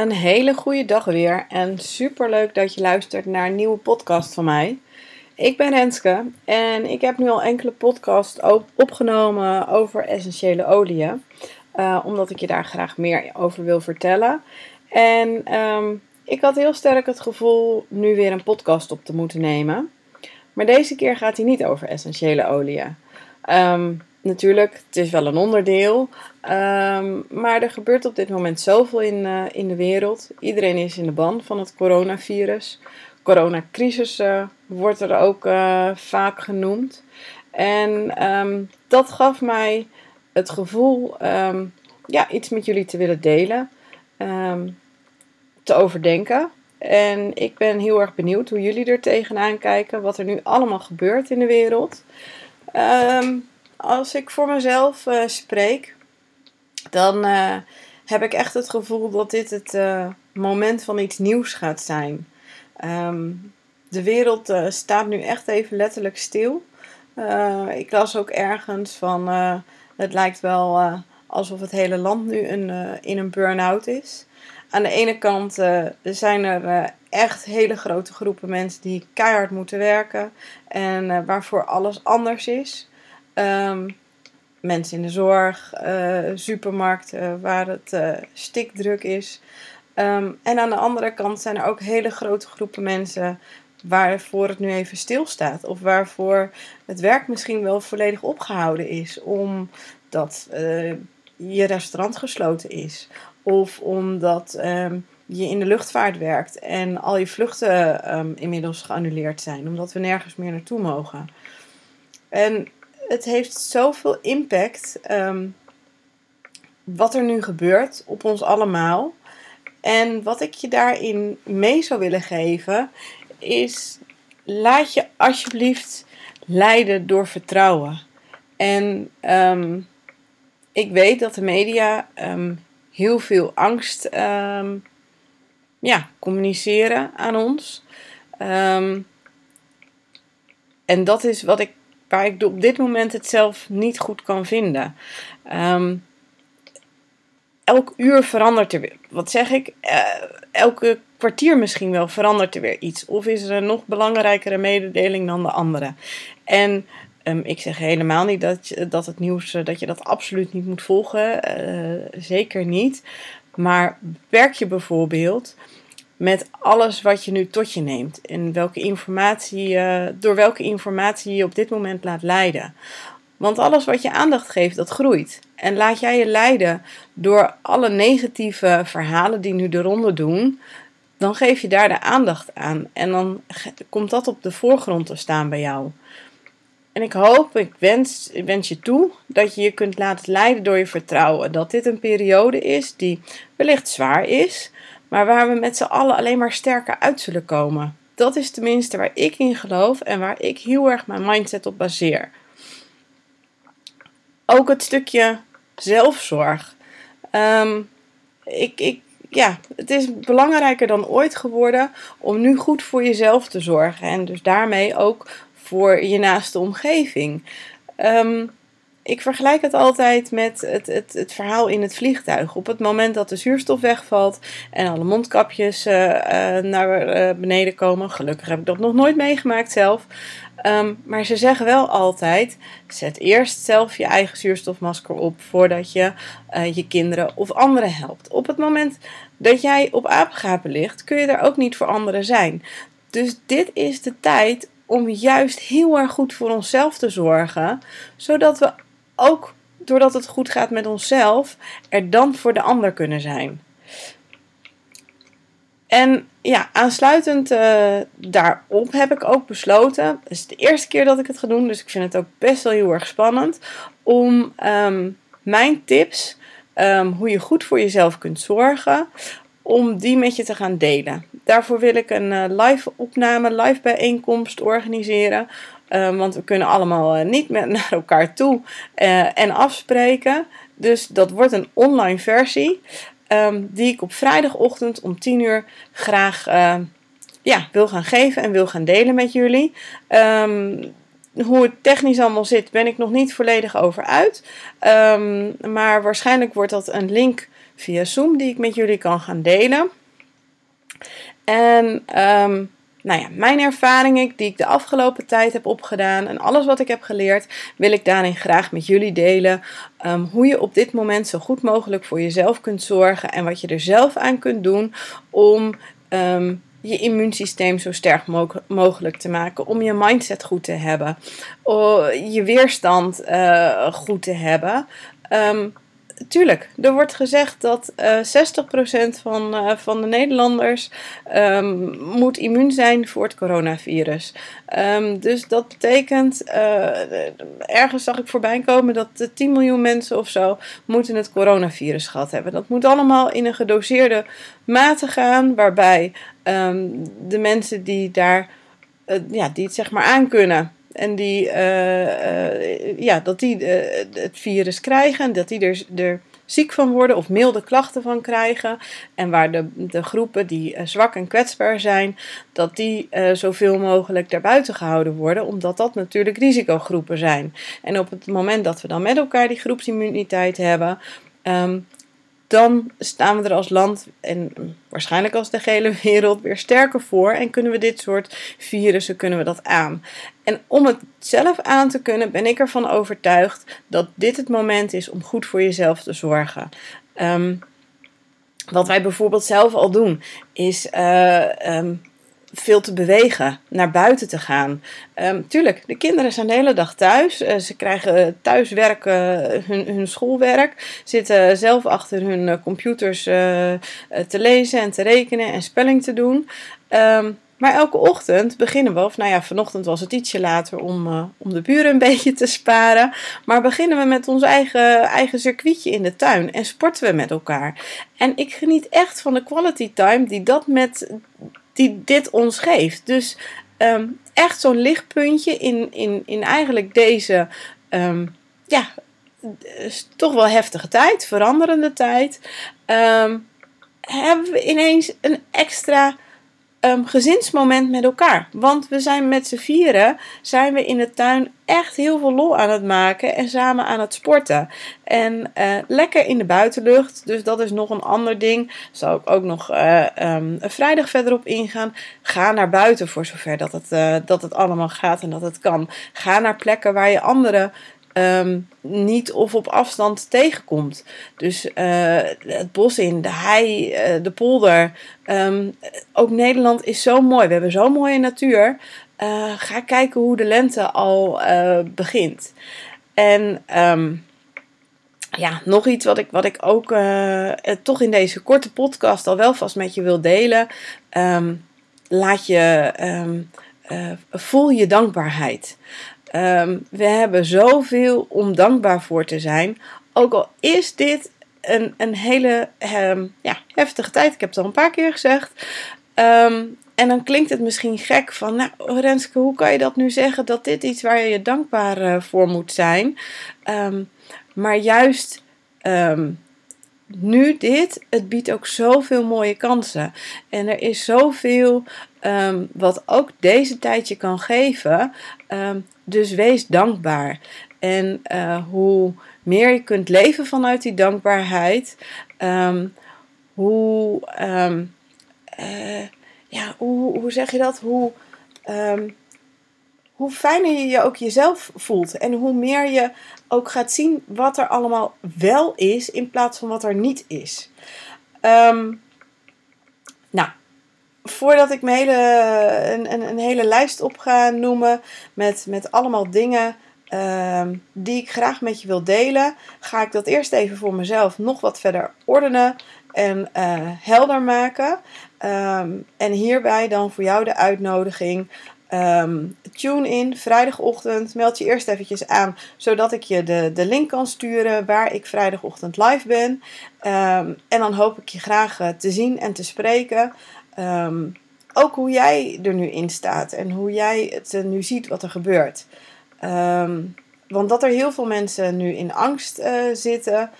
Een hele goede dag weer en super leuk dat je luistert naar een nieuwe podcast van mij. Ik ben Renske en ik heb nu al enkele podcasts opgenomen over essentiële oliën, uh, omdat ik je daar graag meer over wil vertellen. En um, ik had heel sterk het gevoel nu weer een podcast op te moeten nemen. Maar deze keer gaat hij niet over essentiële oliën. Um, natuurlijk, het is wel een onderdeel. Um, maar er gebeurt op dit moment zoveel in, uh, in de wereld. Iedereen is in de ban van het coronavirus. Coronacrisis uh, wordt er ook uh, vaak genoemd. En um, dat gaf mij het gevoel um, ja, iets met jullie te willen delen. te overdenken. En ik ben heel erg benieuwd hoe jullie er tegenaan kijken. Wat er nu allemaal gebeurt in de wereld. Als ik voor mezelf uh, spreek, dan uh, heb ik echt het gevoel dat dit het uh, moment van iets nieuws gaat zijn. Um, de wereld staat nu echt even letterlijk stil. ik las ook ergens van het lijkt wel alsof het hele land nu een, in een burn-out is. Aan de ene kant zijn er echt hele grote groepen mensen die keihard moeten werken en waarvoor alles anders is. Um, mensen in de zorg, uh, supermarkten waar het uh, stikdruk is. Um, en aan de andere kant zijn er ook hele grote groepen mensen waarvoor het nu even stilstaat. Of waarvoor het werk misschien wel volledig opgehouden is. Omdat uh, je restaurant gesloten is. Of omdat um, je in de luchtvaart werkt en al je vluchten inmiddels geannuleerd zijn. Omdat we nergens meer naartoe mogen. En het heeft zoveel impact um, wat er nu gebeurt op ons allemaal. En wat ik je daarin mee zou willen geven is laat je alsjeblieft leiden door vertrouwen. En um, ik weet dat de media um, heel veel angst ja, communiceren aan ons. en dat is wat ik waar ik op dit moment het zelf niet goed kan vinden. Um, elk uur verandert er weer. Wat zeg ik? Uh, elke kwartier misschien wel verandert er weer iets. Of is er een nog belangrijkere mededeling dan de andere? En um, ik zeg helemaal niet dat, dat het nieuws eh, dat je dat absoluut niet moet volgen. Uh, zeker niet. Maar werk je bijvoorbeeld met alles wat je nu tot je neemt. En welke informatie, uh, door welke informatie je op dit moment laat leiden. Want alles wat je aandacht geeft, dat groeit. En laat jij je leiden door alle negatieve verhalen die nu de ronde doen, dan geef je daar de aandacht aan. En dan komt dat op de voorgrond te staan bij jou. En ik hoop, ik wens, ik wens je toe dat je je kunt laten leiden door je vertrouwen. Dat dit een periode is die wellicht zwaar is, maar waar we met z'n allen alleen maar sterker uit zullen komen. Dat is tenminste waar ik in geloof en waar ik heel erg mijn mindset op baseer. Ook het stukje zelfzorg. Um, ik, ik, ja, het is belangrijker dan ooit geworden om nu goed voor jezelf te zorgen. En dus daarmee ook voor je naaste omgeving. Um, ik vergelijk het altijd met het, het, het verhaal in het vliegtuig. Op het moment dat de zuurstof wegvalt en alle mondkapjes uh, uh, naar uh, beneden komen. Gelukkig heb ik dat nog nooit meegemaakt zelf. Um, maar ze zeggen wel altijd: zet eerst zelf je eigen zuurstofmasker op voordat je je kinderen of anderen helpt. Op het moment dat jij op apengapen ligt, kun je er ook niet voor anderen zijn. Dus dit is de tijd om juist heel erg goed voor onszelf te zorgen, zodat we ook doordat het goed gaat met onszelf, er dan voor de ander kunnen zijn. En ja, aansluitend uh, daarop heb ik ook besloten, het is de eerste keer dat ik het ga doen, dus ik vind het ook best wel heel erg spannend, om um, mijn tips, um, hoe je goed voor jezelf kunt zorgen, om die met je te gaan delen. Daarvoor wil ik een uh, live opname, live bijeenkomst organiseren. Um, want we kunnen allemaal uh, niet meer naar elkaar toe uh, en afspreken. Dus dat wordt een online versie. Um, die ik op vrijdagochtend om 10 uur graag uh, ja, wil gaan geven en wil gaan delen met jullie. Hoe het technisch allemaal zit, ben ik nog niet volledig over uit. maar waarschijnlijk wordt dat een link via Zoom die ik met jullie kan gaan delen. En ehm, nou ja, mijn ervaringen die ik de afgelopen tijd heb opgedaan en alles wat ik heb geleerd, wil ik daarin graag met jullie delen. Um, hoe je op dit moment zo goed mogelijk voor jezelf kunt zorgen en wat je er zelf aan kunt doen om ehm, je immuunsysteem zo sterk mogelijk te maken, om je mindset goed te hebben, je weerstand uh, goed te hebben. Um, tuurlijk, er wordt gezegd dat uh, eh, 60% van, uh, van de Nederlanders um, moet immuun zijn voor het coronavirus. Um, dus dat betekent, uh, ergens zag ik voorbij komen dat 10 miljoen mensen of zo moeten het coronavirus gehad hebben. Dat moet allemaal in een gedoseerde mate gaan, waarbij um, de mensen die daar, ja, die het zeg maar aankunnen en die, uh, ja, dat die uh, het virus krijgen, dat die er, er ziek van worden of milde klachten van krijgen. En waar de, de groepen die zwak en kwetsbaar zijn, dat die zoveel mogelijk daarbuiten gehouden worden, omdat dat natuurlijk risicogroepen zijn. En op het moment dat we dan met elkaar die groepsimmuniteit hebben, um, dan staan we er als land en waarschijnlijk als de hele wereld weer sterker voor en kunnen we dit soort virussen kunnen we dat aan. En om het zelf aan te kunnen ben ik ervan overtuigd dat dit het moment is om goed voor jezelf te zorgen. Um, wat wij bijvoorbeeld zelf al doen is uh, um, veel te bewegen, naar buiten te gaan. Um, tuurlijk, de kinderen zijn de hele dag thuis. Uh, ze krijgen thuiswerk, uh, hun, hun schoolwerk. Zitten zelf achter hun computers te lezen en te rekenen en spelling te doen. Um, maar elke ochtend beginnen we, of nou ja, vanochtend was het ietsje later om, om de buren een beetje te sparen. Maar beginnen we met ons eigen, eigen circuitje in de tuin en sporten we met elkaar. En ik geniet echt van de quality time die dat met die dit ons geeft. Dus ehm, echt zo'n lichtpuntje in, in, in eigenlijk deze, um, ja, toch wel heftige tijd, veranderende tijd. Um, hebben we ineens een extra um, gezinsmoment met elkaar. Want we zijn met z'n vieren, zijn we in de tuin echt heel veel lol aan het maken en samen aan het sporten. En uh, lekker in de buitenlucht, dus dat is nog een ander ding. Zal ik ook nog uh, vrijdag verderop ingaan. Ga naar buiten voor zover dat het, uh, dat het allemaal gaat en dat het kan. Ga naar plekken waar je anderen um, niet of op afstand tegenkomt. Dus uh, het bos in, de hei, uh, de polder. Um, ook Nederland is zo mooi. We hebben zo'n mooie natuur. Uh, ga kijken hoe de lente al begint. En um, ja, nog iets wat ik, wat ik ook toch in deze korte podcast al wel vast met je wil delen. laat je, voel je dankbaarheid. Um, we hebben zoveel om dankbaar voor te zijn. Ook al is dit een, een hele um, ja, heftige tijd. Ik heb het al een paar keer gezegd. Um, en dan klinkt het misschien gek van, nou Renske, hoe kan je dat nu zeggen dat dit iets waar je je dankbaar uh, voor moet zijn? maar juist nu dit, het biedt ook zoveel mooie kansen. En er is zoveel wat ook deze tijd je kan geven. Dus wees dankbaar. En uh, hoe meer je kunt leven vanuit die dankbaarheid, um, hoe, uh, ja, hoe, hoe zeg je dat? Hoe, hoe fijner je je ook jezelf voelt. En hoe meer je ook gaat zien wat er allemaal wel is in plaats van wat er niet is. Nou, voordat ik hele, een, een, een, hele lijst op ga noemen met, met allemaal dingen um, die ik graag met je wil delen, ga ik dat eerst even voor mezelf nog wat verder ordenen en uh, helder maken. Um, en hierbij dan voor jou de uitnodiging Um, tune in, vrijdagochtend. Meld je eerst eventjes aan, zodat ik je de, de link kan sturen waar ik vrijdagochtend live ben. En dan hoop ik je graag uh, te zien en te spreken. Um, ook hoe jij er nu in staat en hoe jij het uh, nu ziet wat er gebeurt. want dat er heel veel mensen nu in angst uh, zitten,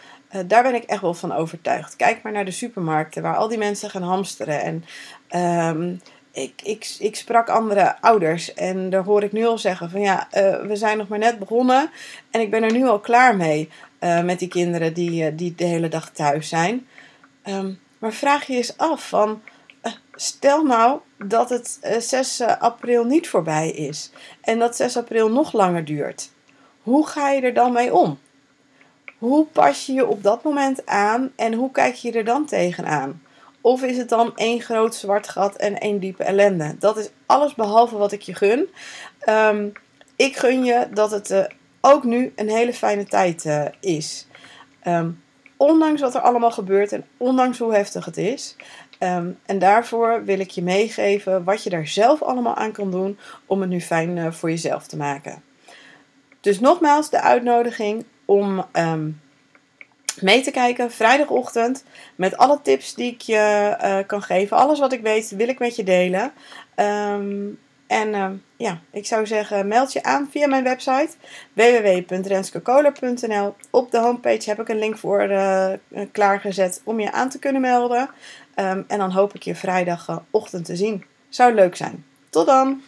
daar ben ik echt wel van overtuigd. Kijk maar naar de supermarkten waar al die mensen gaan hamsteren en ik, ik, ik sprak andere ouders en daar hoor ik nu al zeggen van ja, we zijn nog maar net begonnen en ik ben er nu al klaar mee met die kinderen die, die de hele dag thuis zijn. Ehm, maar vraag je eens af van, eh, stel nou dat het 6 april niet voorbij is en dat 6 april nog langer duurt. Hoe ga je er dan mee om? Hoe pas je je op dat moment aan en hoe kijk je er dan tegenaan? Of is het dan één groot zwart gat en één diepe ellende? Dat is alles behalve wat ik je gun. Ehm, ik gun je dat het uh, ook nu een hele fijne tijd is. Um, ondanks wat er allemaal gebeurt en ondanks hoe heftig het is. Um, en daarvoor wil ik je meegeven wat je daar zelf allemaal aan kan doen om het nu fijn uh, voor jezelf te maken. Dus nogmaals de uitnodiging om um, mee te kijken vrijdagochtend met alle tips die ik je uh, kan geven. Alles wat ik weet wil ik met je delen. Um, en ja, ik zou zeggen, meld je aan via mijn website www.renskekoler.nl. Op de homepage heb ik een link voor uh, klaargezet om je aan te kunnen melden. Um, en dan hoop ik je vrijdagochtend te zien. Zou leuk zijn. Tot dan!